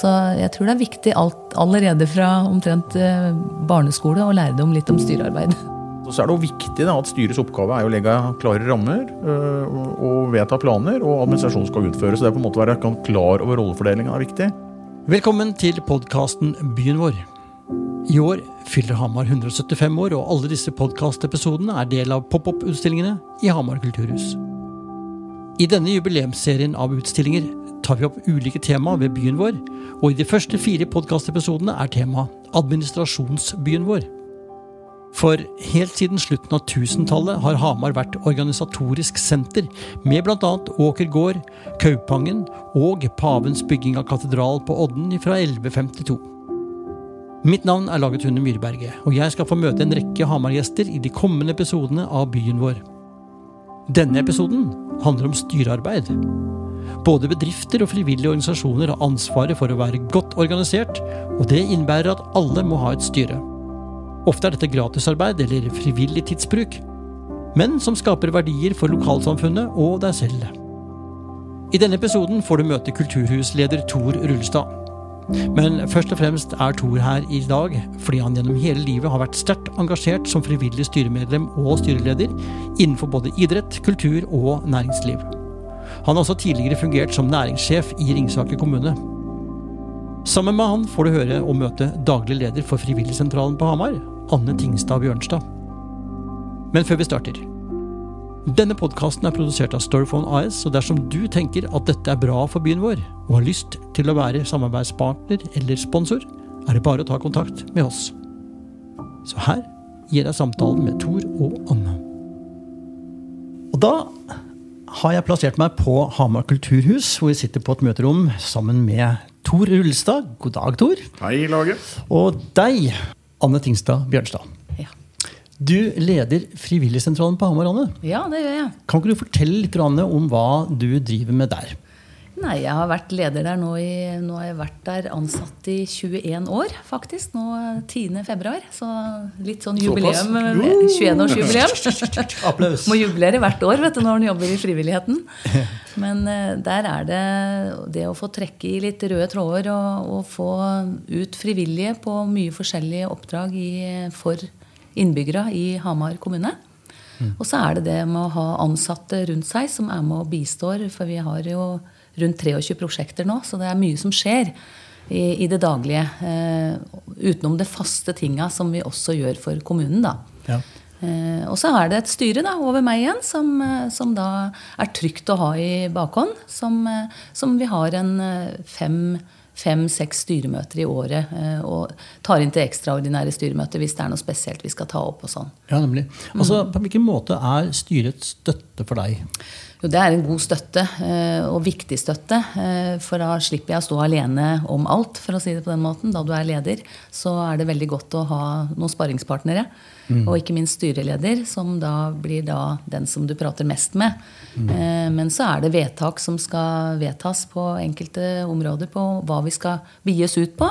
Så jeg tror det er viktig alt, allerede fra omtrent eh, barneskole å lære dem litt om styrearbeid. Så er det jo viktig da, at styrets oppgave er å legge klare rammer øh, og vedta planer, og administrasjonen skal utføre. Så det er på en måte å være klar over rollefordelingen er viktig. Velkommen til podkasten Byen vår. I år fyller Hamar 175 år, og alle disse podkastepisodene er del av pop-opp-utstillingene i Hamar kulturhus. I denne jubileumsserien av utstillinger tar vi opp ulike tema ved byen vår, og i de første fire podkastepisodene er temaet Administrasjonsbyen vår. For helt siden slutten av 1000-tallet har Hamar vært organisatorisk senter, med bl.a. Åker gård, Kaupangen og pavens bygging av katedral på Odden fra 1152. Mitt navn er Laget Hunde Myrberget, og jeg skal få møte en rekke Hamar-gjester i de kommende episodene av Byen vår. Denne episoden handler om styrearbeid. Både bedrifter og frivillige organisasjoner har ansvaret for å være godt organisert, og det innebærer at alle må ha et styre. Ofte er dette gratisarbeid eller frivillig tidsbruk, men som skaper verdier for lokalsamfunnet og deg selv. I denne episoden får du møte kulturhusleder Tor Rullestad. Men først og fremst er Tor her i dag fordi han gjennom hele livet har vært sterkt engasjert som frivillig styremedlem og styreleder innenfor både idrett, kultur og næringsliv. Han har også tidligere fungert som næringssjef i Ringsaker kommune. Sammen med han får du høre og møte daglig leder for Frivilligsentralen på Hamar, Anne Tingstad Bjørnstad. Men før vi starter Denne podkasten er produsert av Storyphone AS, og dersom du tenker at dette er bra for byen vår, og har lyst til å være samarbeidspartner eller sponsor, er det bare å ta kontakt med oss. Så her gir jeg samtalen med Tor og Anne. Og da har jeg plassert meg på Hamar kulturhus, hvor vi sitter på et møterom sammen med Tor Rullestad. God dag, Tor. Hei, laget. Og deg, Anne Tingstad Bjørnstad. Ja. Du leder Frivilligsentralen på Hamar, Anne. ja, det gjør jeg. Kan ikke du fortelle litt Anne, om hva du driver med der? Nei, jeg har vært leder der nå i Nå har jeg vært der ansatt i 21 år, faktisk. Nå 10. februar. Så litt sånn jubileum. 21-årsjubileum. Applaus. Må jublere hvert år vet du, når en jobber i frivilligheten. Men eh, der er det det å få trekke i litt røde tråder og, og få ut frivillige på mye forskjellige oppdrag i, for innbyggere i Hamar kommune. Og så er det det med å ha ansatte rundt seg som er med og bistår. For vi har jo rundt 23 prosjekter nå, så det er mye som skjer i, i det daglige. Eh, utenom det faste tinga som vi også gjør for kommunen, da. Ja. Eh, og så er det et styre da, over meg igjen, som, eh, som da er trygt å ha i bakhånd. Som, eh, som vi har en eh, fem fem-seks styremøter i året. eh, Og tar inn til ekstraordinære styremøter hvis det er noe spesielt vi skal ta opp. og sånn. Ja, nemlig. Altså, På hvilken måte er styrets støtte for deg? Jo, det er en god støtte, eh, og viktig støtte. eh, For da slipper jeg å stå alene om alt, for å si det på den måten. Da du er leder, så er det veldig godt å ha noen sparringspartnere. Og ikke minst styreleder, som da blir da den som du prater mest med. Mm. Men så er det vedtak som skal vedtas på enkelte områder på hva vi skal oss ut på.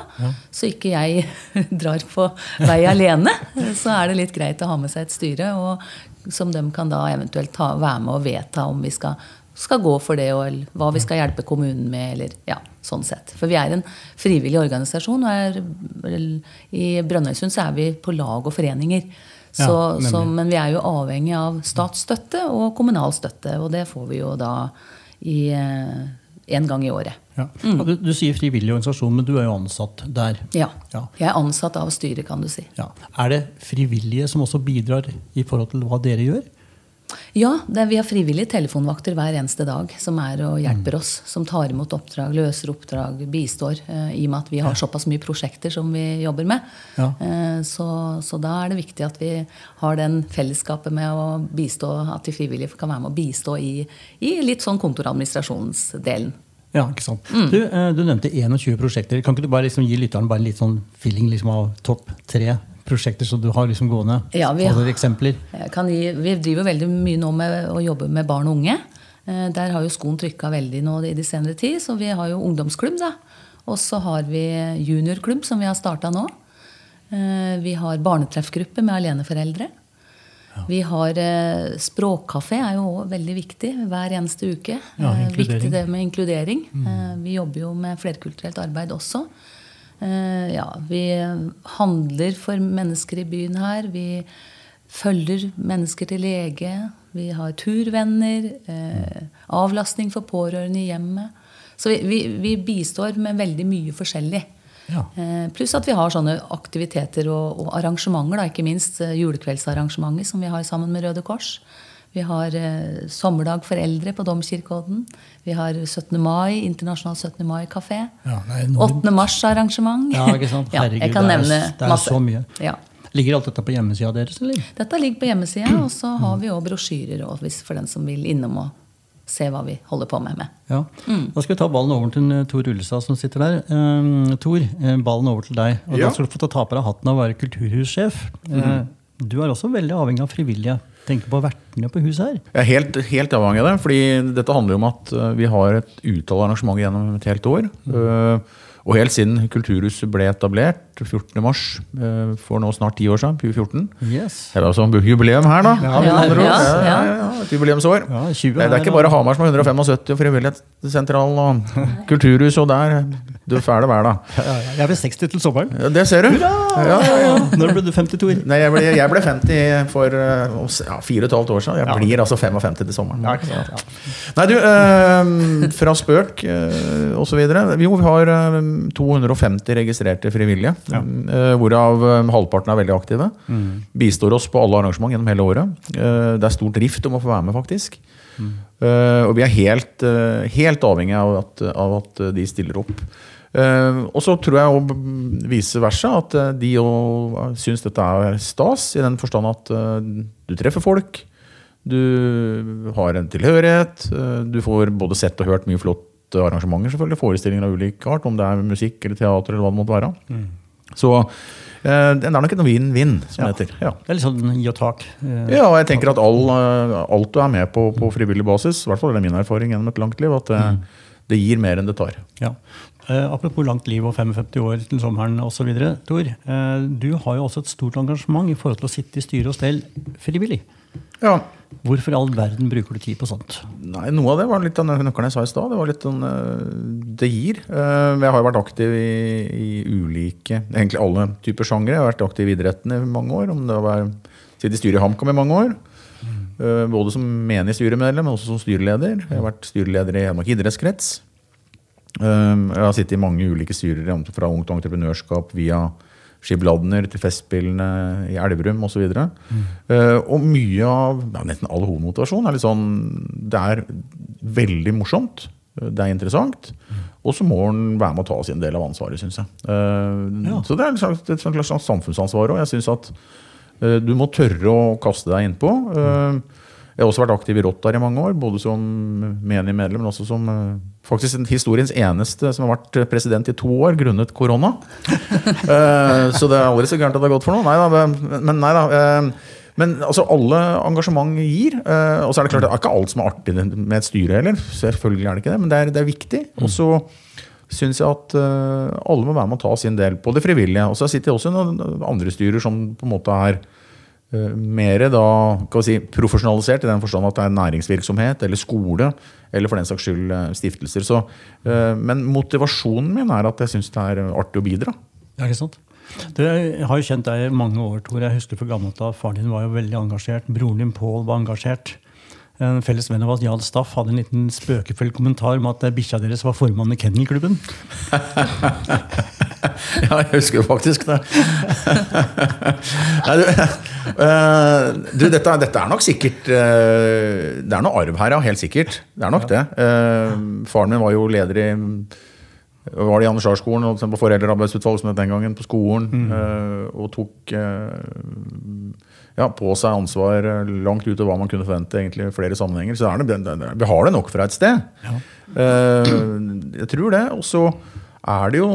Så ikke jeg drar på vei alene. Så er det litt greit å ha med seg et styre. og som de kan da eventuelt ta, være med og vedta om vi skal, skal gå for det, og eller hva vi skal hjelpe kommunen med. eller ja, sånn sett. For vi er en frivillig organisasjon, og er, i Brønnøysund så er vi på lag og foreninger. Så, Ja, så, men vi er jo avhengig av statsstøtte og kommunal støtte, og det får vi jo da i én gang i året. Ja. Mm. Du, du sier frivillig organisasjon, men du er jo ansatt der. Ja. Ja. Jeg er ansatt av styret, kan du si. Ja. Er det frivillige som også bidrar i forhold til hva dere gjør? Ja, er, vi har frivillige telefonvakter hver eneste dag som er og hjelper Mm. oss. Som tar imot oppdrag, løser oppdrag, bistår. Eh, I og med at vi har såpass mye prosjekter som vi jobber med. Ja. Eh, så, så da er det viktig at vi har den fellesskapet med å bistå, at de frivillige kan være med å bistå i, i litt sånn kontoradministrasjonsdelen. Ja, ikke sant. Du, eh, du nevnte 21 prosjekter. Kan ikke du bare liksom gi lytteren bare litt sånn feeling liksom av topp tre prosjekter som du har liksom gående? Ja, vi har- eksempler. Kan gi, vi driver veldig mye nå med å jobbe med barn og unge. Eh, Der har jo skoen trykka veldig nå i de senere tid, så vi har jo ungdomsklubb. da. Og så har vi juniorklubb, som vi har starta nå. Eh, Vi har barnetreffgruppe med aleneforeldre. Vi har eh, Språkkafé er jo også veldig viktig hver eneste uke. Ja, Eh, viktig det med inkludering. Eh, vi jobber jo med flerkulturelt arbeid også. Eh, ja, vi handler for mennesker i byen her. Vi følger mennesker til lege. Vi har turvenner. Eh, avlastning for pårørende i hjemmet. Så vi, vi, vi bistår med veldig mye forskjellig. Ja. Eh, Pluss at vi har sånne aktiviteter og, og arrangementer, da, ikke minst julekveldsarrangementet julekveldsarrangementer som vi har sammen med Røde Kors. Vi har eh, sommerdag for eldre på Domkirkeodden. Vi har 17. mai, internasjonal 17. mai-kafé. Ja, det er enormt. 8. mars-arrangement. Ja, ikke sant? Ja, Herregud, jeg kan det er- nevne det er så mye. Ja. Ligger alt dette på hjemmesida deres, eller? Dette ligger på hjemmesida, og så har vi òg brosjyrer for den som vil innom og se hva vi holder på med. med. Ja. Da skal vi ta ballen over til eh, Tor Ullestad som sitter der. Um, Tor, eh, ballen over til deg. Og Ja. Da skal du få ta på deg hatten og være kulturhussjef. Eh, Du er også veldig avhengig av frivillige. Tenk på vertene på huset her. Jeg er helt, helt avhengig av det, fordi dette handler jo om at uh, vi har et utall arrangement gjennom et helt år. Uh, og helt siden Kulturhuset ble etablert 14. mars uh, for nå snart ti år siden, 2014. Yes. Det er altså jubileum her, da. Ja, ja, ja, ja. Et jubileumsår. Ja, det, er ikke bare Hamar som har 175 og Frivillighetssentralen og kulturhus og der. Du er vær, da. Jeg ved 60 til sommeren. Det ser du. Ja, ja, ja. Når ble du 52? Nei, jeg ble, jeg ble 50 for uh, ja, fire og et halvt år siden. Jeg blir altså 55 til sommeren. Nei, du, eh, fra spøk eh, så videre. Jo, vi har eh, 250 registrerte frivillige. Ja. eh, hvorav eh, halvparten er veldig aktive. Bistår oss på alle arrangement gjennom hele året. Eh, det er stor drift om å få være med, faktisk. Mm. og vi er helt, helt avhengig av at, av at de stiller opp. Og så tror jeg å vice versa at de òg syns dette er stas, i den forstand at du treffer folk. Du har en tilhørighet. Du får både sett og hørt mye flotte arrangementer. selvfølgelig, Forestillinger av ulik art, om det er musikk eller teater. eller hva det måtte være. Så eh, det er nok en vinn-vinn, som Ja. det heter. Ja. Det er litt sånn gi og tak. Eh, Ja, og jeg tenker at all, eh, alt du er med på på frivillig basis, i hvert fall er det min erfaring gjennom et langt liv, at det, det gir mer enn det tar. Ja. Eh, apropos langt liv og 55 år til sommeren osv. Tor, eh, du har jo også et stort engasjement i forhold til å sitte i styre og stell frivillig. Ja, Hvorfor i all verden bruker du tid på sånt? Nei, Noe av det var litt av nøkkelen jeg sa i stad. Det var litt sånn eh, Det gir. Eh, Jeg har vært aktiv i, i ulike Egentlig alle typer sjangre. Jeg har vært aktiv i idretten i mange år. Om det var Sittet i styret i HamKam i mange år. Mm. Både som menig styremedlem, men også som styreleder. Jeg har vært styreleder i Hedmark idrettskrets. Jeg har sittet i mange ulike styrer, fra Ungt Entreprenørskap via Skibladner til Festspillene i Elverum osv. Og, uh, og mye av ja, nesten all hovedmotivasjon er litt sånn Det er veldig morsomt. Det er interessant. Og så må han være med å ta sin del av ansvaret, syns jeg. Uh, Ja. Så det er et slags, et slags samfunnsansvar òg. Jeg syns at uh, du må tørre å kaste deg innpå. Eh, jeg har også vært aktiv i Rotar i mange år, både som menig medlem, men også som eh, faktisk historiens eneste som har vært president i to år grunnet korona. Eh, så det er aldri så gærent at det har gått for noe. Nei da, men- nei da. eh, Men altså, alle engasjement gir. eh, Og så er det klart, det er ikke alt som er artig med et styre heller. Selvfølgelig er det ikke det, men det er, det er viktig. Og så syns jeg at eh, alle må være med å ta sin del på det frivillige. Og så sitter jeg også i andre styrer som på en måte er mer da, si, profesjonalisert, i den forstand at det er næringsvirksomhet eller skole, eller for den saks skyld eh, stiftelser. Så, eh, men motivasjonen min er at jeg syns det er artig å bidra. Ja, ikke sant? Du, jeg har jo kjent deg i mange år, Tor. Jeg husker fra gammelt av faren din var jo veldig engasjert. Broren din Pål var engasjert. En felles venn av oss, Jarl Staff, hadde en liten spøkefull kommentar om at eh, bikkja deres var formann i kennelklubben. Ja, jeg husker faktisk det. Nei, du, uh, du dette, dette er nok sikkert uh, Det er noe arv her, ja. Helt sikkert. Det er nok det. Uh, faren min var jo leder i var det i Anders og på foreldrearbeidsutvalg som het den gangen, på skolen. eh, og tok ja, på seg ansvar langt langt utover hva man kunne forvente egentlig i flere sammenhenger. Så er det, det, det, vi har det nok fra et sted. Eh, jeg tror det. Og så er det jo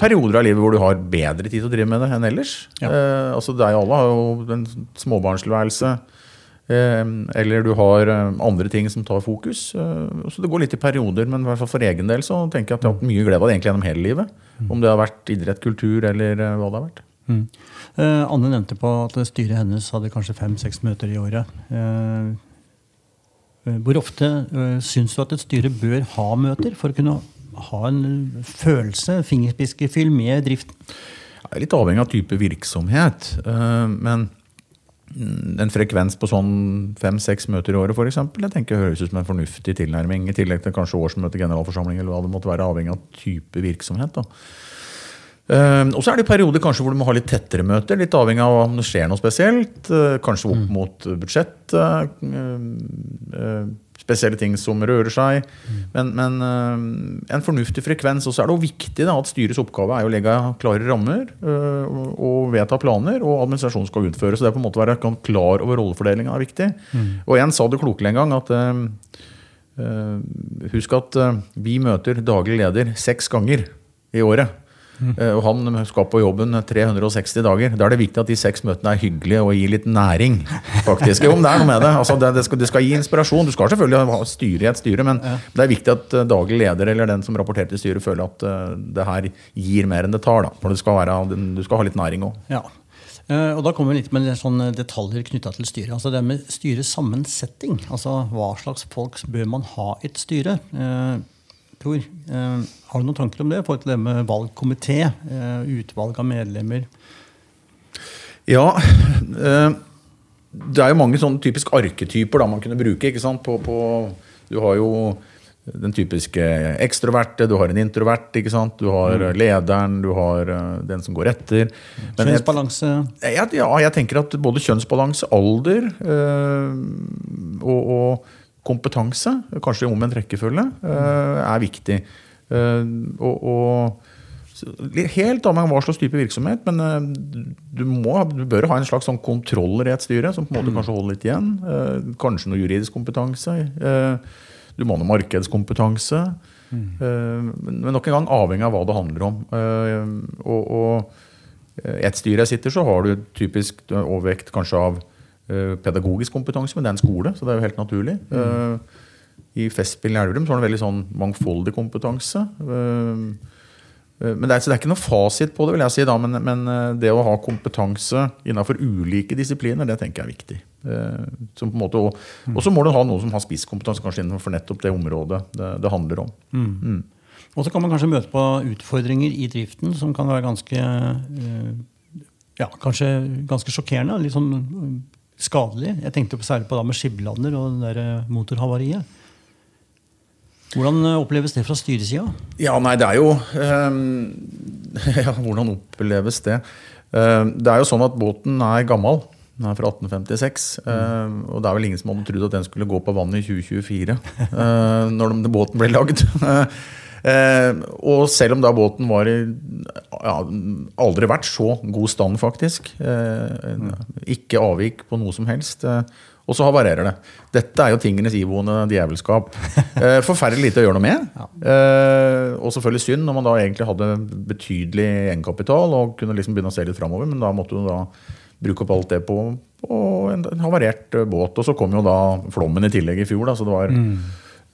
perioder av livet hvor du har bedre tid til å drive med det enn ellers. Ja. Eh, altså Deg alle har jo en småbarnstilværelse. Eh, eller du har eh, andre ting som tar fokus. Eh, så det går litt i perioder, men i hvert fall for egen del så tenker jeg at jeg har hatt mye glede av det egentlig gjennom hele livet. Om det har vært idrett, kultur eller eh, hva det har vært. Mm. Eh, Anne nevnte på at styret hennes hadde kanskje fem-seks møter i året. Hvor ofte eh, syns du at et styre bør ha møter for å kunne ha en følelse, fingerspiskefyll, med driften? Jeg er litt avhengig av type virksomhet. eh, Men en frekvens på sånn fem-seks møter i året for eksempel, jeg tenker høres ut som en fornuftig tilnærming. I tillegg til kanskje årsmøte, generalforsamling eller hva det måtte være, avhengig av type virksomhet. da. Uh, og så er det perioder kanskje hvor du må ha litt tettere møter, litt avhengig av om det skjer noe spesielt. Uh, kanskje opp mot budsjett. Uh, spesielle ting som rører seg. Men, men eh, en fornuftig frekvens. Og så er det jo viktig da, at styrets oppgave er å legge klare rammer eh, og, vedta planer, og administrasjonen skal utføre. Så det er på en måte å være klar over rollefordelingen er viktig. Og en sa det klokelig en gang at eh, husk at vi møter daglig leder seks ganger i året. Eh, Og han skal på jobben 360 dager. Da er det viktig at de seks møtene er hyggelige og gir litt næring. faktisk. Jo, men det er noe med det. Altså, det, det, skal, det skal gi inspirasjon. Du skal selvfølgelig ha styre i et styre, men det er viktig at eh, daglig leder eller den som rapporterer til styret, føler at uh, det her gir mer enn det tar. Da. For det skal være, du skal ha litt næring òg. Ja. Og da kommer vi litt med sånne detaljer knytta til styret. Altså det med styrets sammensetting. Altså hva slags folk bør man ha i et styre? Tor, eh, har du noen tanker om det? i forhold til det med valgkomité, eh, utvalg av medlemmer? Ja, eh, det er jo mange sånne typisk arketyper da man kunne bruke. ikke sant? På, på, du har jo den typiske ekstroverte, du har en introvert, ikke sant? du har lederen, du har den som går etter. Men Kjønnsbalanse? ja, ja, jeg tenker at både kjønnsbalanse, alder øh, og, og kompetanse, kanskje i omvendt rekkefølge, øh, er viktig. Øh, og, og Helt avhengig av hva slags type virksomhet, men øh, du, må, du bør ha en slags sånn kontroller i et styre som på en måte kanskje holder litt igjen. Kanskje noe juridisk kompetanse. du må ha noe markedskompetanse. Mm. men nok en gang avhengig av hva det handler om. Og, og et styre jeg sitter, så har du typisk overvekt kanskje av eh, pedagogisk kompetanse, men det er en skole, så det er jo helt naturlig. Eh, I Festspill i Elverum så er det veldig sånn mangfoldig kompetanse. Eh, eh, men det er, så det er ikke noe fasit på det, vil jeg si da, men, men eh, det å ha kompetanse innenfor ulike disipliner, det tenker jeg er viktig. Eh, som på en måte, og, så må du ha noen som har spisskompetanse kanskje innenfor nettopp det området det, det handler om. Mm. Og så kan man kanskje møte på utfordringer i driften som kan være ganske eh, ja, kanskje ganske sjokkerende. Litt sånn eh, skadelig. Jeg tenkte på særlig på da med Skiblander og det der eh, motorhavariet. Hvordan eh, oppleves det fra styresida? Ja, nei, det er jo ehm, Ja, hvordan oppleves det? Ehm, det er jo sånn at båten er gammel. Den er fra 1856. ehm, og det er vel ingen som hadde trodd at den skulle gå på vannet i 2024. uh, når den, båten ble lagd. Eh, og selv om da båten var i ja, aldri vært så god stand, faktisk. Eh, ikke avvik på noe som helst. Eh, og så havarerer det. Dette er jo tingenes iboende djevelskap. Eh, forferdelig lite å gjøre noe med. Eh, og selvfølgelig synd når man da egentlig hadde betydelig egenkapital og kunne liksom begynne å se litt framover, men da måtte du da bruke opp alt det på, på en, havarert båt. Og så kom jo da flommen i tillegg i fjor, da, så det var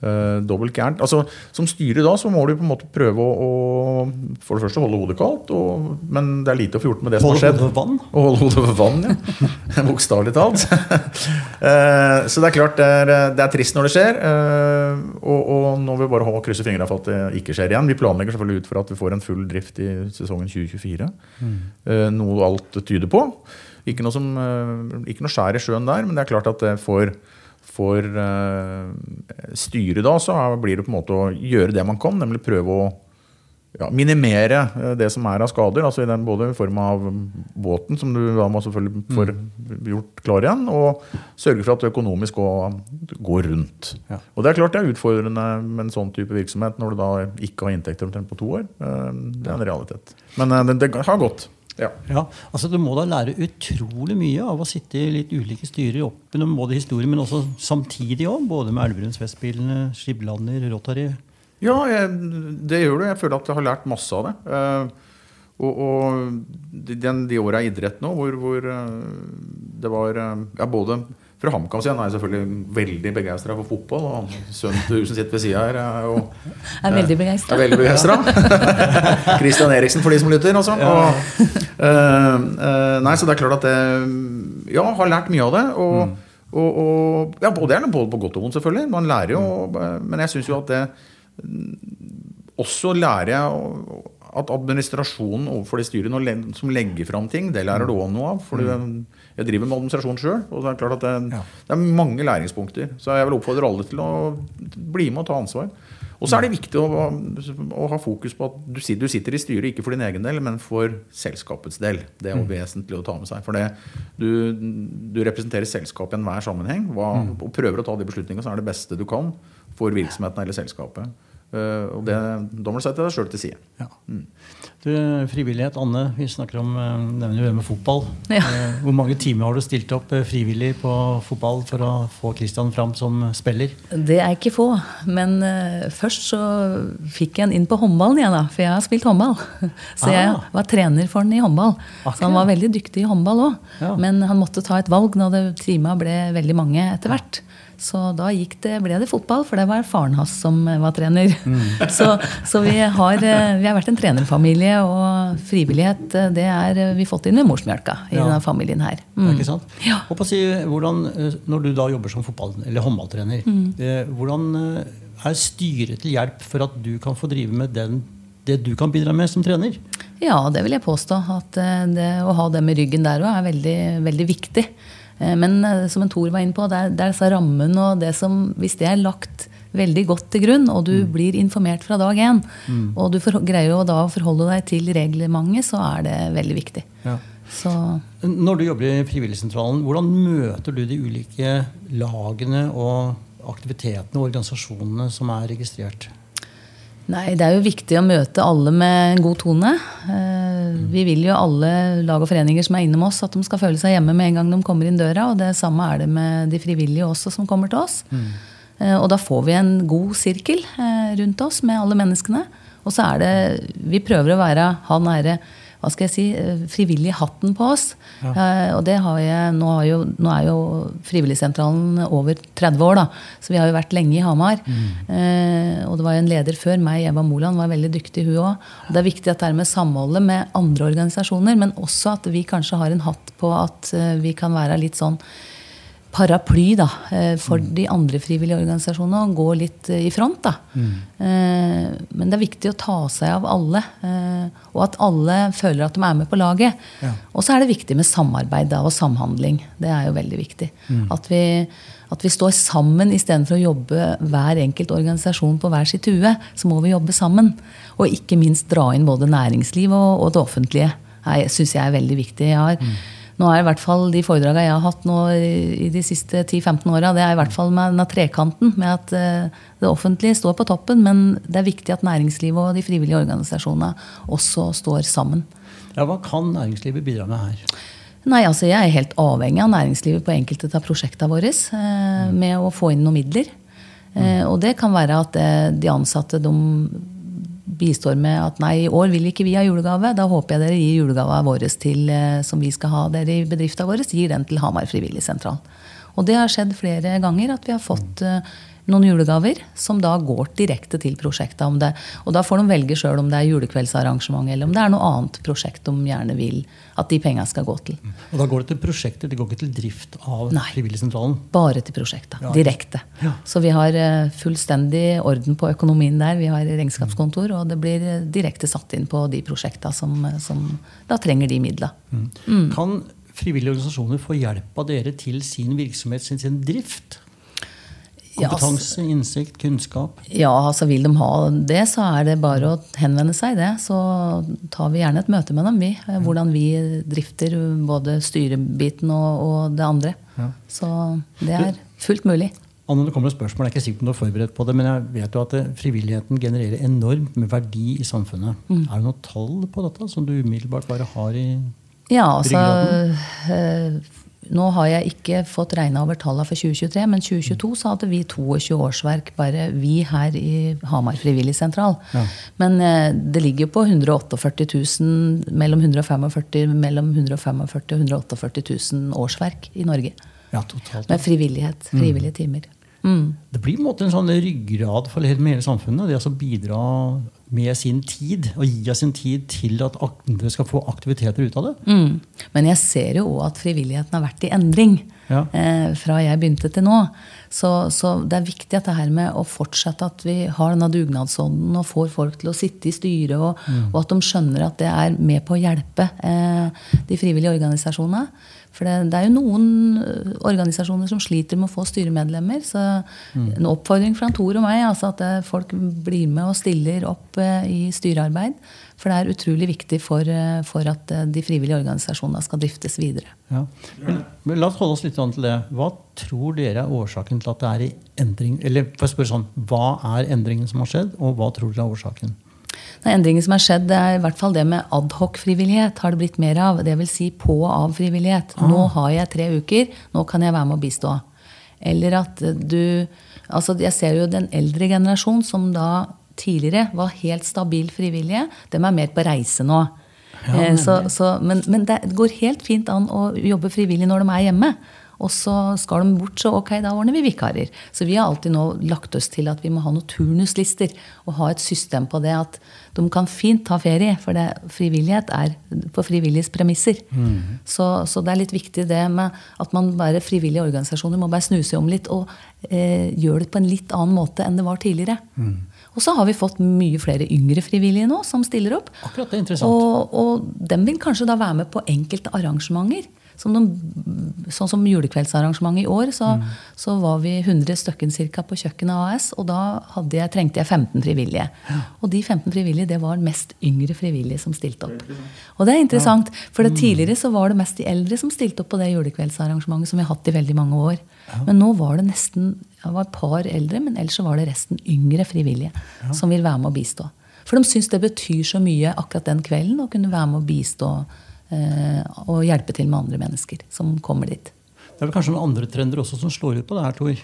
eh, dobbelt gærent. Altså, som styre da så må du på en måte prøve å, å for det første holde hodet kaldt, og, men det er lite å få gjort med det som har Holde skjedd. hodet vann? Og holde hodet over vann, ja. Bokstavelig talt. uh, så det er klart det er, det er trist når det skjer. Uh, Og, og nå vil vi bare krysse fingrene for at det ikke skjer igjen. Vi planlegger selvfølgelig ut for at vi får en full drift i sesongen 2024. Eh, Noe alt tyder på. Ikke noe, som, ikke noe skjær i sjøen der, men det er klart at det for, for eh, styret da, så blir det på en måte å gjøre det man kan, nemlig prøve å ja, minimere eh, det som er av skader. altså i den, Både i form av båten, som du da må selvfølgelig får gjort klar igjen, og sørge for at det økonomisk går, rundt. Ja. Og Det er klart det er utfordrende med en sånn type virksomhet når du da ikke har inntekter omtrent på to år. Eh, Det er en realitet. Men det, det har gått. Ja. Ja, altså Du må da lære utrolig mye av å sitte i litt ulike styrer opp gjennom både historie, men også samtidig òg. Både med Elverums Festspillene, Skiblander, Rotary. Ja, jeg, det gjør du. Jeg føler at jeg har lært masse av det. Uh, og, og de, den, de åra i idrett nå hvor, hvor uh, det var uh, ja, både fra HamKam siden er jeg selvfølgelig veldig begeistra for fotball. Og sønnen til huset sitt ved sida her er jo Er veldig begeistra. er veldig begeistra. Christian Eriksen, for de som lytter. Altså. Og, uh, uh, nei, så det er klart at jeg ja, har lært mye av det. Og, og, og, ja, og det er både på godt og vondt, selvfølgelig. Man lærer jo, men jeg syns jo at det Også lærer jeg at administrasjonen overfor de styrene som legger fram ting, det lærer du òg noe av. For jeg driver med administrasjon sjøl, og det er klart at det, det er mange læringspunkter. Så jeg vil oppfordre alle til å bli med og ta ansvar. Og så er det viktig å, å ha fokus på at du, sitter- du sitter i styret ikke for din egen del, men for selskapets del. Det er jo vesentlig å ta med seg. For det, du, du representerer selskapet i enhver sammenheng hva, og prøver å ta de beslutningene som er det beste du kan for virksomheten eller selskapet. Uh, og det, da må du sette deg sjøl til side. Ja. Du, frivillighet, Anne. Vi snakker om eh, nevner jo det med fotball. Ja. Eh, Hvor mange timer har du stilt opp eh, frivillig på fotball for å få Christian fram som spiller? Det er ikke få. Men eh, først så fikk jeg han inn på håndballen igjen, da. For jeg har spilt håndball. Så jeg Ah. var trener for han i håndball. Så han var veldig dyktig i håndball òg. Ja. Men han måtte ta et valg når det, tima ble veldig mange etter hvert. Så da gikk det, ble det fotball, for det var faren hans som eh, var trener. Så, så vi, har, eh, vi har vært en trenerfamilie, og frivillighet eh, det er vi fått inn med morsmjølka i Ja. denne familien her. Mm. Ikke sant? Ja. Og på å si, hvordan, når du da jobber som fotball, eller håndballtrener, Mm. eh, hvordan er styret til hjelp for at du kan få drive med den, det du kan bidra med som trener? Ja, det vil jeg påstå. At det, å ha dem i ryggen der òg er veldig, veldig viktig. Eh, Men eh, som en Tor var inne på, det er, det er disse rammene og det som Hvis det er lagt veldig godt til grunn, og du blir informert fra dag én, og du for, greier jo da å forholde deg til reglementet, så er det veldig viktig. Ja. Så Når du jobber i Frivilligsentralen, hvordan møter du de ulike lagene og aktivitetene og organisasjonene som er registrert? Nei, det er jo viktig å møte alle med en god tone. Eh, Vi vil jo alle lag og foreninger som er innom oss, at de skal føle seg hjemme med en gang de kommer inn døra. Og det samme er det med de frivillige også som kommer til oss. Mm. Og da får vi en god sirkel eh, rundt oss med alle menneskene. Og så er det Vi prøver å være han nære hva skal jeg si, frivillighatten frivillig hatten på oss. Eh, og det har jeg, nå, har jo, nå er jo Frivilligsentralen over 30 år, da, så vi har jo vært lenge i Hamar. Eh, og det var jo en leder før meg, Eva Moland, var veldig dyktig hun òg. Det er viktig at det er med samholdet med andre organisasjoner, men også at vi kanskje har en hatt på at eh, vi kan være litt sånn paraply da, eh, for de andre frivillige organisasjonene og gå litt eh, i front. Da. Mm. Men det er viktig å ta seg av alle, eh, og at alle føler at de er med på laget. Ja. Og så er det viktig med samarbeid da, og samhandling. Det er jo veldig viktig. At, vi, at vi står sammen istedenfor å jobbe hver enkelt organisasjon på hver sitt hue. Så må vi jobbe sammen. Og ikke minst dra inn både næringsliv og, og det offentlige. Det syns jeg er veldig viktig. Jeg har, nå er i hvert fall De foredragene jeg har hatt nå i de siste 10-15 åra, det er i hvert fall med denne trekanten. Med at eh, det offentlige står på toppen, men det er viktig at næringslivet og de frivillige organisasjonene også står sammen. Ja, Hva kan næringslivet bidra med her? Nei, altså Jeg er helt avhengig av næringslivet på enkelte av prosjektene våre eh, med å få inn noen midler. Eh, og det kan være at de ansatte de bistår med at nei, i år vil ikke vi ha julegave. Da håper jeg dere gir julegava vår til, eh, som vi skal ha dere i bedrifta vår, gir den til Hamar Frivilligsentral. Og det har skjedd flere ganger at vi har fått eh, noen julegaver som da går direkte til prosjektet. Om det, og da får de velge sjøl om det er julekveldsarrangement eller om det er noe annet prosjekt de gjerne vil at de penga skal gå til. Og Da går det til prosjekter, det går ikke til drift av Nei. Frivilligsentralen? Bare til prosjekta. Ja, Direkte. Ja. Så vi har eh, fullstendig orden på økonomien der. Vi har regnskapskontor, og det blir eh, direkte satt inn på de prosjekta som, eh, som da trenger de midla. Mm. Kan frivillige organisasjoner få hjelp av dere til sin virksomhet, sin, sin drift? Ja, altså- Kompetanse, innsikt, kunnskap? Ja, altså vil de ha det, så er det bare å henvende seg det. Så tar vi gjerne et møte med dem, vi. eh, Hvordan vi drifter både styrebiten og, og det andre. Ja. Så det er fullt mulig. Anne, det kommer et spørsmål, jeg er ikke sikker på om du er forberedt på det, men jeg vet jo at eh, frivilligheten genererer enormt med verdi i samfunnet. Mm. Er det noe tall på dette som du umiddelbart bare har i Ja, altså Nå har jeg ikke fått regna over tallene for 2023, men 2022 så hadde vi 22 årsverk, bare vi her i Hamar Frivilligsentral. Ja. Men eh, det ligger på 148 000, mellom 145, mellom 145 og 148 000 årsverk i Norge. Ja, totalt. Med frivillighet. Frivillige timer. Mm. Det blir på en måte en sånn ryggrad for hele, samfunnet. Det å bidra med sin tid, og gi av sin tid til at andre skal få aktiviteter ut av det. Mm. Men jeg ser jo òg at frivilligheten har vært i endring Ja. eh, fra jeg begynte til nå. Så, så det er viktig at det her med å fortsette at vi har denne dugnadsånden og får folk til å sitte i styret, og, og at de skjønner at det er med på å hjelpe eh, de frivillige organisasjonene. For det, det er jo noen eh, organisasjoner som sliter med å få styremedlemmer. Så en oppfordring fra Tor og meg altså at eh, folk blir med og stiller opp i styrearbeid. For det er utrolig viktig for, eh, for at eh, de frivillige organisasjonene skal driftes videre. Ja. Men, la oss holde oss litt an til det. Hva tror dere er årsaken til at det er i endring? Eller for å spørre sånn, hva er endringen som har skjedd, og hva tror dere er årsaken? Den endringen som har skjedd, det er i hvert fall det med adhoc-frivillighet har det blitt mer av. Det vil si på og av frivillighet. Nå har jeg tre uker, nå kan jeg være med å bistå. Eller at du altså Jeg ser jo den eldre generasjon som da tidligere var helt stabil frivillige, dem er mer på reise nå. Eh, så, så, men men det går helt fint an å jobbe frivillig når de er hjemme. Og så skal de bort, så ok, da ordner vi vikarer. Så vi har alltid nå lagt oss til at vi må ha noen turnuslister. Og ha et system på det at de kan fint ta ferie. For det, frivillighet er på frivilliges premisser. Så, så det er litt viktig det med at man bare frivillige organisasjoner må bare snu seg om litt og eh, gjøre det på en litt annen måte enn det var tidligere. Og så har vi fått mye flere yngre frivillige nå som stiller opp. Akkurat det er interessant. Og, og dem vil kanskje da være med på enkelte arrangementer. Som de, sånn som julekveldsarrangementet i år, så, så var vi 100 stykken cirka på Kjøkkenet AS. Og da jeg, trengte jeg 15 frivillige. Og de 15 frivillige, det var mest yngre frivillige som stilte opp. Og det er interessant, for det tidligere så var det mest de eldre som stilte opp på det julekveldsarrangementet som vi har hatt i veldig mange år. Men nå var det nesten det var et par eldre, men ellers var det resten yngre frivillige som vil være med å bistå. For de syns det betyr så mye akkurat den kvelden å kunne være med å bistå og hjelpe til med andre mennesker som kommer dit. Det er vel kanskje noen andre trender også som slår ut på det her, Tor?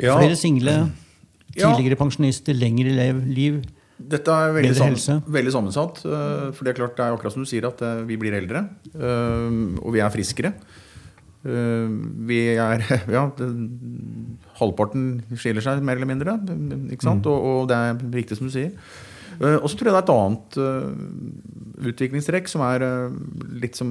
Ja, Flere single, Ja. tidligere pensjonister, lengre lev, liv. Dette er veldig, Bedre helse. veldig sammensatt. øh, For det er klart det er akkurat som du sier, at øh, vi blir eldre. Og vi er friskere. Vi er Ja, halvparten skiller seg mer eller mindre. Ikke sant? Og, og det er riktig som du sier. Og så tror jeg det er et annet utviklingstrekk som er øh, litt som,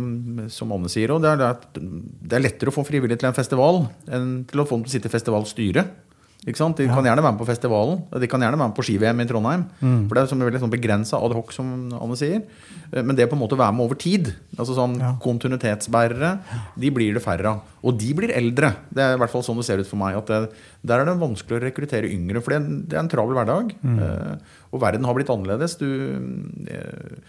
som Anne sier. Og det det er lettere å få frivillige til en festival enn til å få dem til å sitte i festivalstyret. De kan gjerne være med på festivalen. De kan gjerne være med på ski-VM i Trondheim. For det er veldig sånn begrensa ad hoc, som Anne sier. Eh, Men det på en måte å være med over tid, altså sånn Ja. kontinuitetsbærere, de blir det færre av. Og de blir eldre. Det er i hvert fall sånn det ser ut for meg. at det, Der er det vanskelig å rekruttere yngre, for det er en, det en travel hverdag. Mm. og verden har blitt annerledes. Du eh,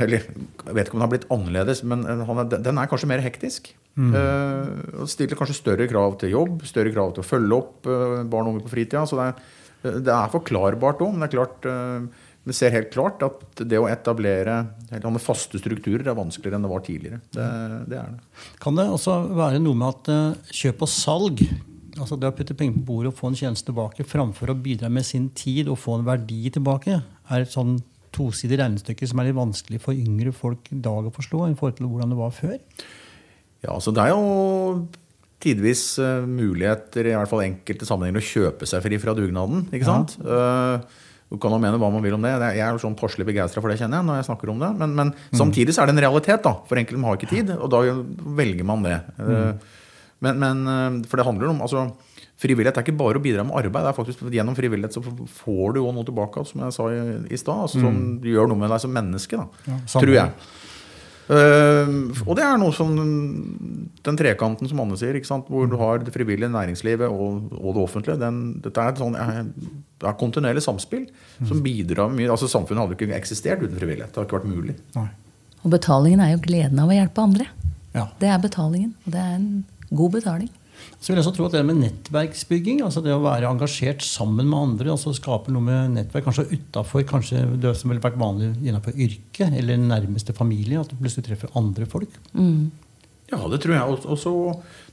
eller jeg vet ikke om den har blitt annerledes, men han er, den er kanskje mer hektisk. Mm. og stiller kanskje større krav til jobb, større krav til å følge opp uh, barn og unge på fritida. Så det er, det er forklarbart òg, men det er klart uh, vi ser helt klart at det å etablere faste strukturer er vanskeligere enn det var tidligere. Det, det er det. Kan det også være noe med at eh, kjøp og salg, altså det å putte penger på bordet og få en tjeneste tilbake, framfor å bidra med sin tid og få en verdi tilbake, er et sånn tosidig regnestykke som er litt vanskelig for yngre folk i dag å forstå i forhold til hvordan det var før? Ja, så det er jo tidvis eh, muligheter, i hvert fall enkelte sammenhenger, å kjøpe seg fri fra dugnaden. ikke Ja. sant? Eh, du kan jo mene hva man vil om det. Jeg er jo sånn passelig begeistra for det, kjenner jeg, når jeg snakker om det. Men, men samtidig så er det en realitet, da. For enkelte har ikke tid, og da velger man det. Mm. Men, men eh, For det handler om altså, Frivillighet er ikke bare å bidra med arbeid. det er faktisk Gjennom frivillighet så får du jo noe tilbake, som jeg sa i, i stad. Altså, Som gjør noe med deg som menneske, da. Ja, tror jeg. Uh, og det er noe som den trekanten som Anne sier, ikke sant? hvor du har det frivillige næringslivet og, og det offentlige. Den, dette er et sånn, eh, det er kontinuerlig samspill som bidrar mye. altså Samfunnet hadde ikke eksistert uten frivillighet. Det hadde ikke vært mulig. Nei. Og betalingen er jo gleden av å hjelpe andre. Ja. Det er betalingen. Og det er en god betaling. Så vil jeg også tro at det med nettverksbygging, altså det å være engasjert sammen med andre, altså skape noe med nettverk, kanskje utafor kanskje det som ville vært vanlig innenfor yrke eller nærmeste familie, at du plutselig treffer andre folk. Mm. Ja, det tror jeg. Og så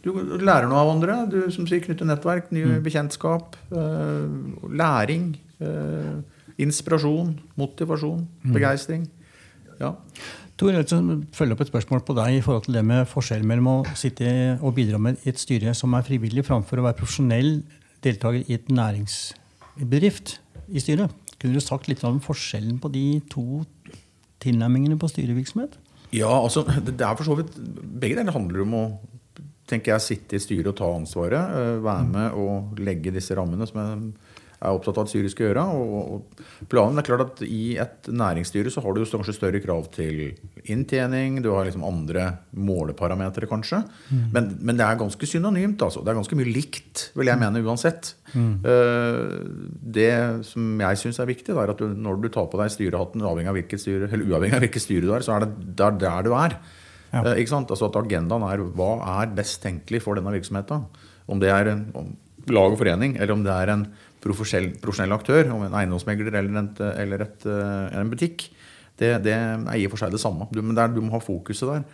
du lærer noe av andre. Du som sier knytter nettverk, nye bekjentskap, eh, læring, eh, inspirasjon, motivasjon, begeistring. Ja. Tor, jeg følger følge opp et spørsmål på deg i forhold til det med forskjell mellom å sitte og bidra med i et styre som er frivillig, framfor å være profesjonell deltaker i et næringsbedrift i styret. Kunne du sagt litt om forskjellen på de to tilnærmingene på styrevirksomhet? Ja, altså, det er for så vidt Begge deler handler om å tenker jeg, sitte i styret og ta ansvaret. øh, Være med og legge disse rammene som jeg er opptatt av at styret skal gjøre. Og, planen er klart at I et næringsstyre så har du kanskje større krav til inntjening. Du har liksom andre måleparametere, kanskje. Men, men det er ganske synonymt. altså. Det er ganske mye likt, vil jeg mene uansett. Eh, det som jeg syns er viktig, er at du, når du tar på deg styrehatten, uavhengig av hvilket styre, eller uavhengig av hvilket styre du er, så er det der, der du er. Ja. Eh? Altså at Agendaen er hva er best tenkelig for denne virksomheten. Om det er en om lag og forening, eller om det er en profesjonell, profesjonell aktør, om en eiendomsmegler eller, en, eller et, eh, en butikk. Det, det er i og for seg det samme. Du, men der, du må ha fokuset der.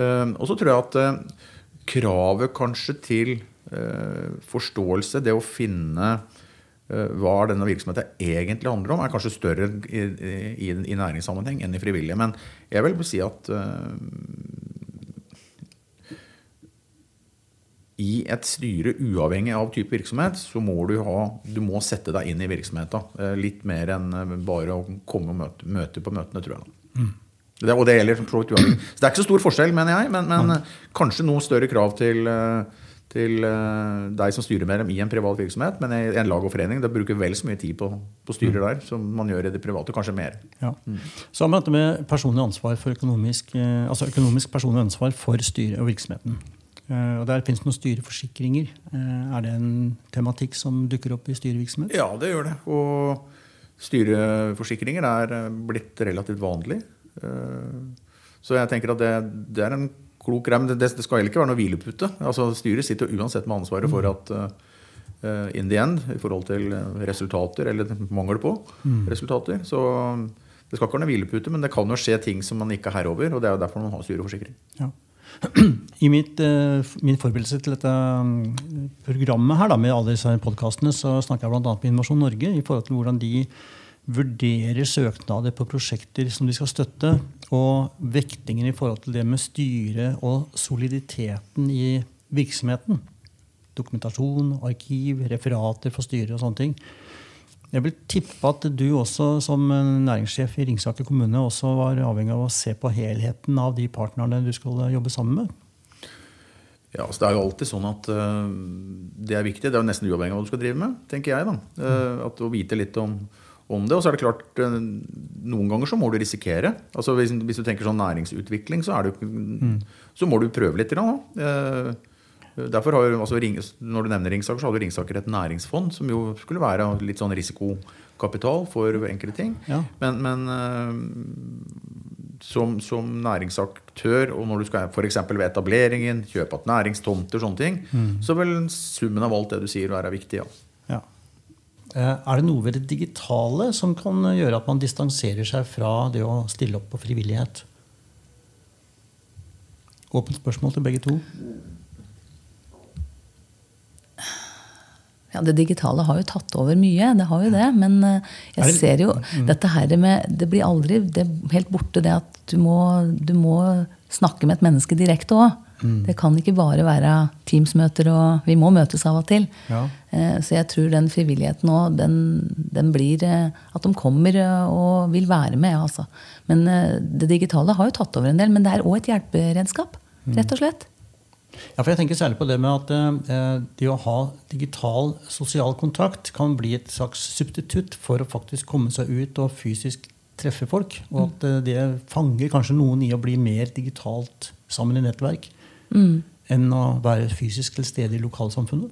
Eh, og så tror jeg at eh, kravet kanskje til forståelse, det å finne hva denne virksomheten egentlig handler om, er kanskje større i, i, i næringssammenheng enn i frivillige. Men jeg vil si at eh, i et styre, uavhengig av type virksomhet, så må du, ha, du må sette deg inn i virksomheten. eh, Litt mer enn eh, bare å komme og møte, møte på møtene, tror jeg. Mm. Det, og det gjelder for så vidt uavhengig. Så det er ikke så stor forskjell, mener jeg, men, men mm. kanskje noe større krav til, til deg som styremedlem i en privat virksomhet. Men i en lag og forening det bruker vel så mye tid på, på styrer der som man gjør i det private, kanskje mer. Ja. Så har vi dette med personlig ansvar for økonomisk, altså økonomisk personlig ansvar for styret og virksomheten. Eh, Og Der finnes det noen styreforsikringer. Eh, Er det en tematikk som dukker opp i styrevirksomhet? Ja, det gjør det. Og styreforsikringer er eh, blitt relativt vanlig. Så jeg tenker at det, det er en klok. Men det, det skal heller ikke være noe hvilepute. Altså, styret sitter jo uansett med ansvaret for at in the end, i forhold til resultater, eller mangel på resultater. Så det skal ikke være noe hvilepute, men det kan jo skje ting som man ikke er herre over. Og det er jo derfor man har styreforsikring. Ja. I mitt, eh, min forberedelse til dette mm, programmet her da, med alle disse podkastene, så snakker jeg bl.a. med Innovasjon Norge i forhold til hvordan de vurderer søknader på prosjekter som de skal støtte, og vektingen i forhold til det med styret og soliditeten i virksomheten. Dokumentasjon, arkiv, referater for styret og sånne ting. Jeg vil tippe at du også som næringssjef i Ringsaker kommune også var avhengig av å se på helheten av de partnerne du skal jobbe sammen med. Ja, altså Det er jo alltid sånn at uh, det er viktig. Det er jo nesten uavhengig av hva du skal drive med, tenker jeg. da. Uh, at Å vite litt om, om det. Og så er det klart, uh, noen ganger så må du risikere. Altså Hvis, hvis du tenker sånn næringsutvikling, så, er det, jo så må du prøve litt. Da. Eh, Derfor har jo, altså, Ring- Når du nevner Ringsaker, så hadde Ringsaker et næringsfond som jo skulle være litt sånn risikokapital for enkelte ting. Ja. Men, men øh, som, som næringsaktør, og når du skal f.eks. ved etableringen, kjøpe igjen næringstomter, sånne ting, så vil summen av alt det du sier, være viktig. ja. Ja. Eh, Er det noe ved det digitale som kan gjøre at man distanserer seg fra det å stille opp på frivillighet? Åpent spørsmål til begge to. Ja, Det digitale har jo tatt over mye, det har jo det. Men eh, jeg ser jo dette her med Det blir aldri det helt borte det at du må, du må snakke med et menneske direkte òg. Det kan ikke bare være Teams-møter, og vi må møtes av og til. Ja. Eh, Så jeg tror den frivilligheten òg, den, den blir eh, At de kommer og vil være med, altså. Men det digitale har jo tatt over en del. Men det er òg et hjelperedskap, rett og slett. Ja, for jeg tenker særlig på det med at eh, det å ha digital sosial kontakt kan bli et slags substitutt for å faktisk komme seg ut og fysisk treffe folk. Og at eh, det fanger kanskje noen i å bli mer digitalt sammen i nettverk enn å være fysisk til stede i lokalsamfunnet.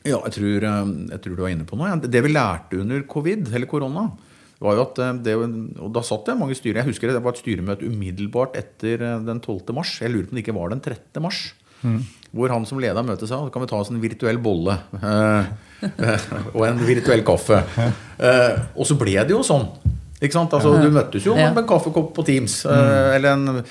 Ja, jeg tror, øh, jeg tror du var inne på noe. Det vi lærte under covid, eller korona, var jo at øh, det, og Da satt det mange styrer. Jeg husker det var et styremøte umiddelbart etter øh, den 12. mars. Jeg lurer på om det ikke var den 13. mars. Hvor han som leda møtet sa kan vi ta oss en virtuell bolle eh, og en virtuell kaffe. Eh, og så ble det jo sånn. Altså, du møttes jo med en kaffekopp på Teams. eh, Eller en,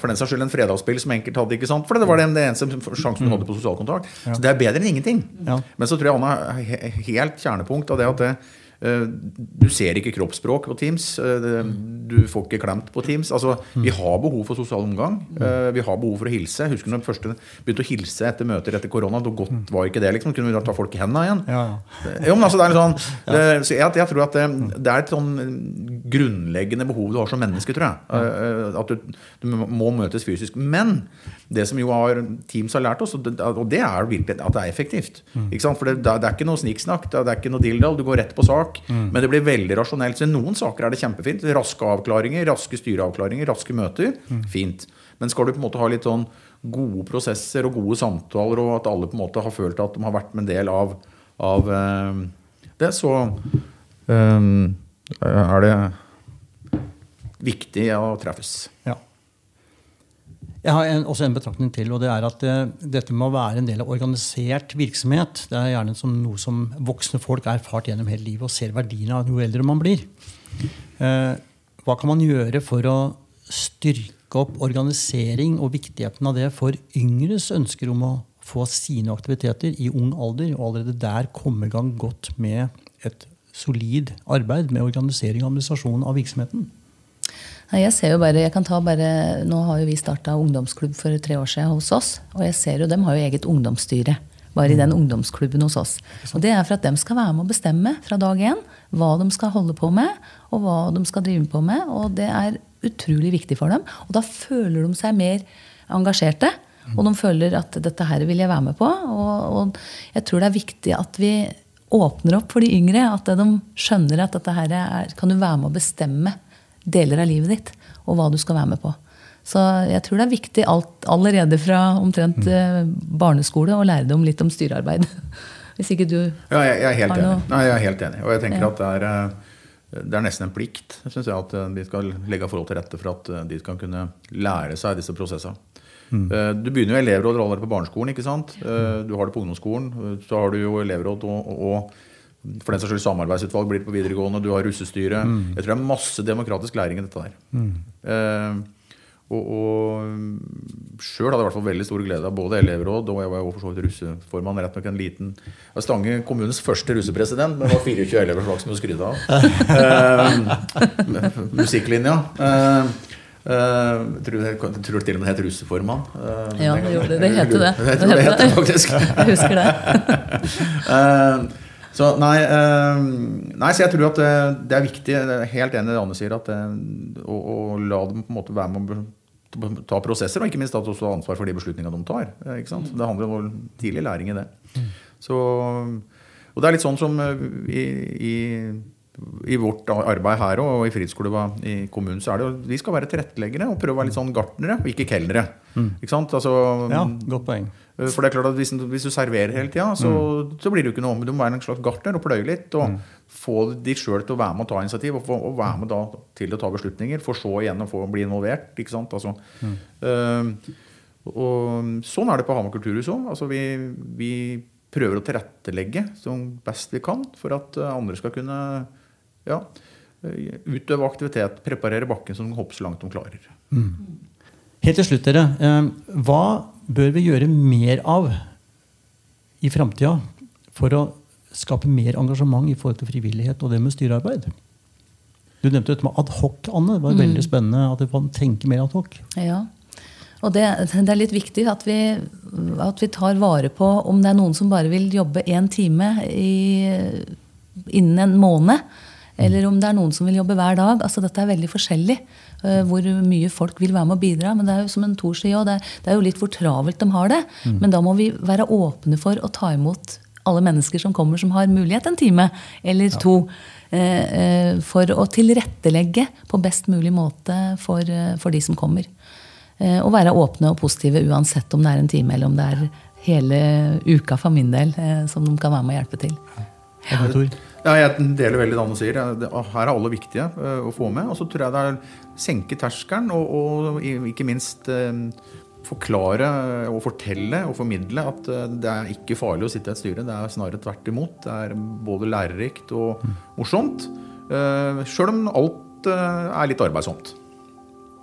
for den saks skyld en fredagsspill som enkelt hadde. For det var den eneste sjansen du hadde på sosial kontakt. Så det er bedre enn ingenting. Ja. Men så tror jeg han er helt kjernepunkt av det at det, du ser ikke kroppsspråk på Teams. eh, Du får ikke klemt på Teams. Altså, Vi har behov for sosial omgang. eh, Vi har behov for å hilse. Jeg husker når jeg først begynte å hilse etter møter etter korona. Hvor godt var ikke det? liksom? Kunne vi da ta folk i hendene igjen? Ja. Jo, men altså, det er litt sånn, eh, så jeg, jeg tror at det, det er et sånn grunnleggende behov du har som menneske, tror jeg. Eh, At du, du må møtes fysisk. Men det som jo har Teams har lært oss, og det, er virkelig at det er effektivt. For det, det er ikke noe snikksnakk, det er ikke noe dilldall. Du går rett på sak. Men det blir veldig rasjonelt. Så i noen saker er det kjempefint. Raske avklaringer, raske styreavklaringer, raske møter. Fint. Men skal du på en måte ha litt sånn gode prosesser og gode samtaler, og at alle på en måte har følt at de har vært med en del av, av eh, det, så eh, er det viktig å treffes. Ja. Jeg har en, også en betraktning til, og det er at det, dette med å være en del av organisert virksomhet, det er gjerne som noe som voksne folk har erfart gjennom hele livet og ser verdien av jo eldre man blir. Eh, hva kan man gjøre for å styrke opp organisering og viktigheten av det for yngres ønsker om å få sine aktiviteter i ung alder, og allerede der komme i gang godt med et solid arbeid med organisering og administrasjon av virksomheten? Nei, jeg ser jo bare, jeg kan ta bare, Nå har jo vi starta ungdomsklubb for tre år siden hos oss. Og jeg ser jo, dem har jo eget ungdomsstyre. Bare i den ungdomsklubben hos oss. Og det er for at de skal være med å bestemme fra dag én hva de skal holde på med, og hva de skal drive på med. Og det er utrolig viktig for dem. Og da føler de seg mer engasjerte. Og de føler at dette her vil jeg være med på. Og, og jeg tror det er viktig at vi åpner opp for de yngre. At de skjønner at dette her er, kan du være med å bestemme deler av livet ditt, og hva du skal være med på. Så jeg tror det er viktig alt, allerede fra omtrent mm. barneskole å lære dem litt om styrearbeid. Hvis ikke du Ja, jeg, jeg er helt Har enig. noe- Nei, jeg er helt enig. Og jeg tenker Ja. at det er, eh, det er nesten en plikt synes jeg, at eh, vi skal legge forhold til rette for at eh, de skal kunne lære seg disse prosessene. Mm. Du begynner jo elevråd allerede på barneskolen. ikke sant? Eh, Du har det på ungdomsskolen. eh, Så har du jo elevråd og, og, og for den saks skyld samarbeidsutvalg blir det på videregående. Du har russestyre. Jeg tror det er masse demokratisk læring i dette der. Eh, og, og sjøl hadde jeg i hvert fall veldig stor glede av både elevråd og jeg var jo for så vidt russeformann. Rett nok en liten jeg Stange kommunes første russepresident, men det var 24 elever slags som du skryte av. Eh, musikklinja. Eh, eh, tror, jeg tror til og med det het russeformann. Uh, Ja, det, det det. Det heter det. Jeg det het det. Jeg husker det. Eh, så nei, eh, nei, så jeg tror at det, det er viktig. Er helt enig i det Anne sier, at å, å la dem på en måte være med å ta prosesser, og ikke minst at også har ansvar for de beslutningene de tar. eh, Ikke sant? Det handler om tidlig læring i det. Så, og det er litt sånn som eh, i, i i vårt arbeid her og i Fridskoleba i kommunen, så er det jo vi skal være tilretteleggere og prøve å være litt sånn gartnere, og ikke kelnere. Ikke sant? Altså, Ja, godt poeng. For det er klart at hvis, hvis du serverer hele tida, så, så blir det jo ikke noe. om. du må være en slags gartner og pløye litt. Og få de sjøl til å være med og ta initiativ, og, få, og være med da til å ta beslutninger. For så igjen å få bli involvert. ikke sant? Altså, øh, og sånn er det på Hamar kulturhus òg. Altså, vi, vi prøver å tilrettelegge som best vi kan for at øh, andre skal kunne ja, utøve aktivitet, preparere bakken som de kan så langt de klarer. Helt til slutt, dere. eh, Hva bør vi gjøre mer av i framtida for å skape mer engasjement i forhold til frivillighet og det med styrearbeid? Du nevnte dette med adhoc, Anne. Det var veldig spennende at man tenker mer adhoc. Ja. Og det, det er litt viktig at vi, at vi tar vare på om det er noen som bare vil jobbe én time i, innen en måned. Eller om det er noen som vil jobbe hver dag. altså Dette er veldig forskjellig. eh, hvor mye folk vil være med å bidra. Men det er jo som en Thor sier, også, det, er, jo litt hvor travelt de har det. Men da må vi være åpne for å ta imot alle mennesker som kommer som har mulighet en time eller to. eh, eh, for å tilrettelegge på best mulig måte for, for de som kommer. Og være åpne og positive uansett om det er en time eller om det er hele uka for min del som de kan være med og hjelpe til. Ja. Ja, jeg deler veldig det Anne sier. Her er alle viktige eh, å få med. Og så tror jeg det er senke terskelen og, og ikke minst eh, forklare og fortelle og formidle at eh, det er ikke farlig å sitte i et styre. Det er snarere tvert imot. Det er både lærerikt og morsomt. Uh, Sjøl om alt eh, er litt arbeidsomt.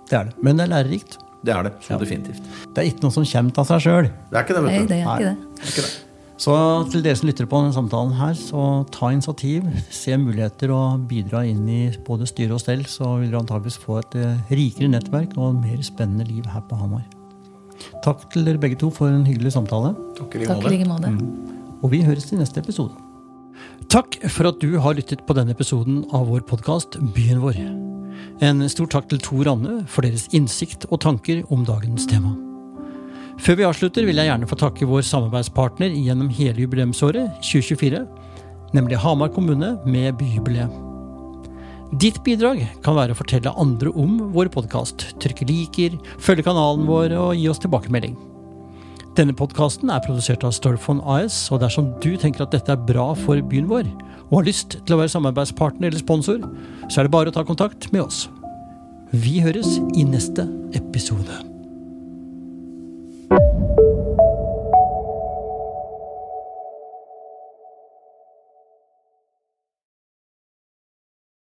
Det er det. Men det er lærerikt. Det er det. Så definitivt. Det er ikke noe som kommer av seg sjøl. Det er ikke det, Nei, vet du. det er ikke det. Det er ikke det. Så til dere som lytter på denne samtalen her, så ta initiativ, se muligheter og bidra inn i både styre og stell, så vil dere antakeligvis få et eh, rikere nettverk og et mer spennende liv her på Hamar. Takk til dere begge to for en hyggelig samtale. Takk i Takk i like måte. Og vi høres til neste episode. Takk for at du har lyttet på denne episoden av vår podkast Byen vår. En stor takk til Tor Anne for deres innsikt og tanker om dagens tema. Før vi avslutter, vil jeg gjerne få takke vår samarbeidspartner gjennom hele jubileumsåret 2024, nemlig Hamar kommune med byjubileet. Ditt bidrag kan være å fortelle andre om vår podkast, trykke liker, følge kanalen vår og gi oss tilbakemelding. Denne podkasten er produsert av Storfond AS, og dersom du tenker at dette er bra for byen vår, og har lyst til å være samarbeidspartner eller sponsor, så er det bare å ta kontakt med oss. Vi høres i neste episode. Thank you.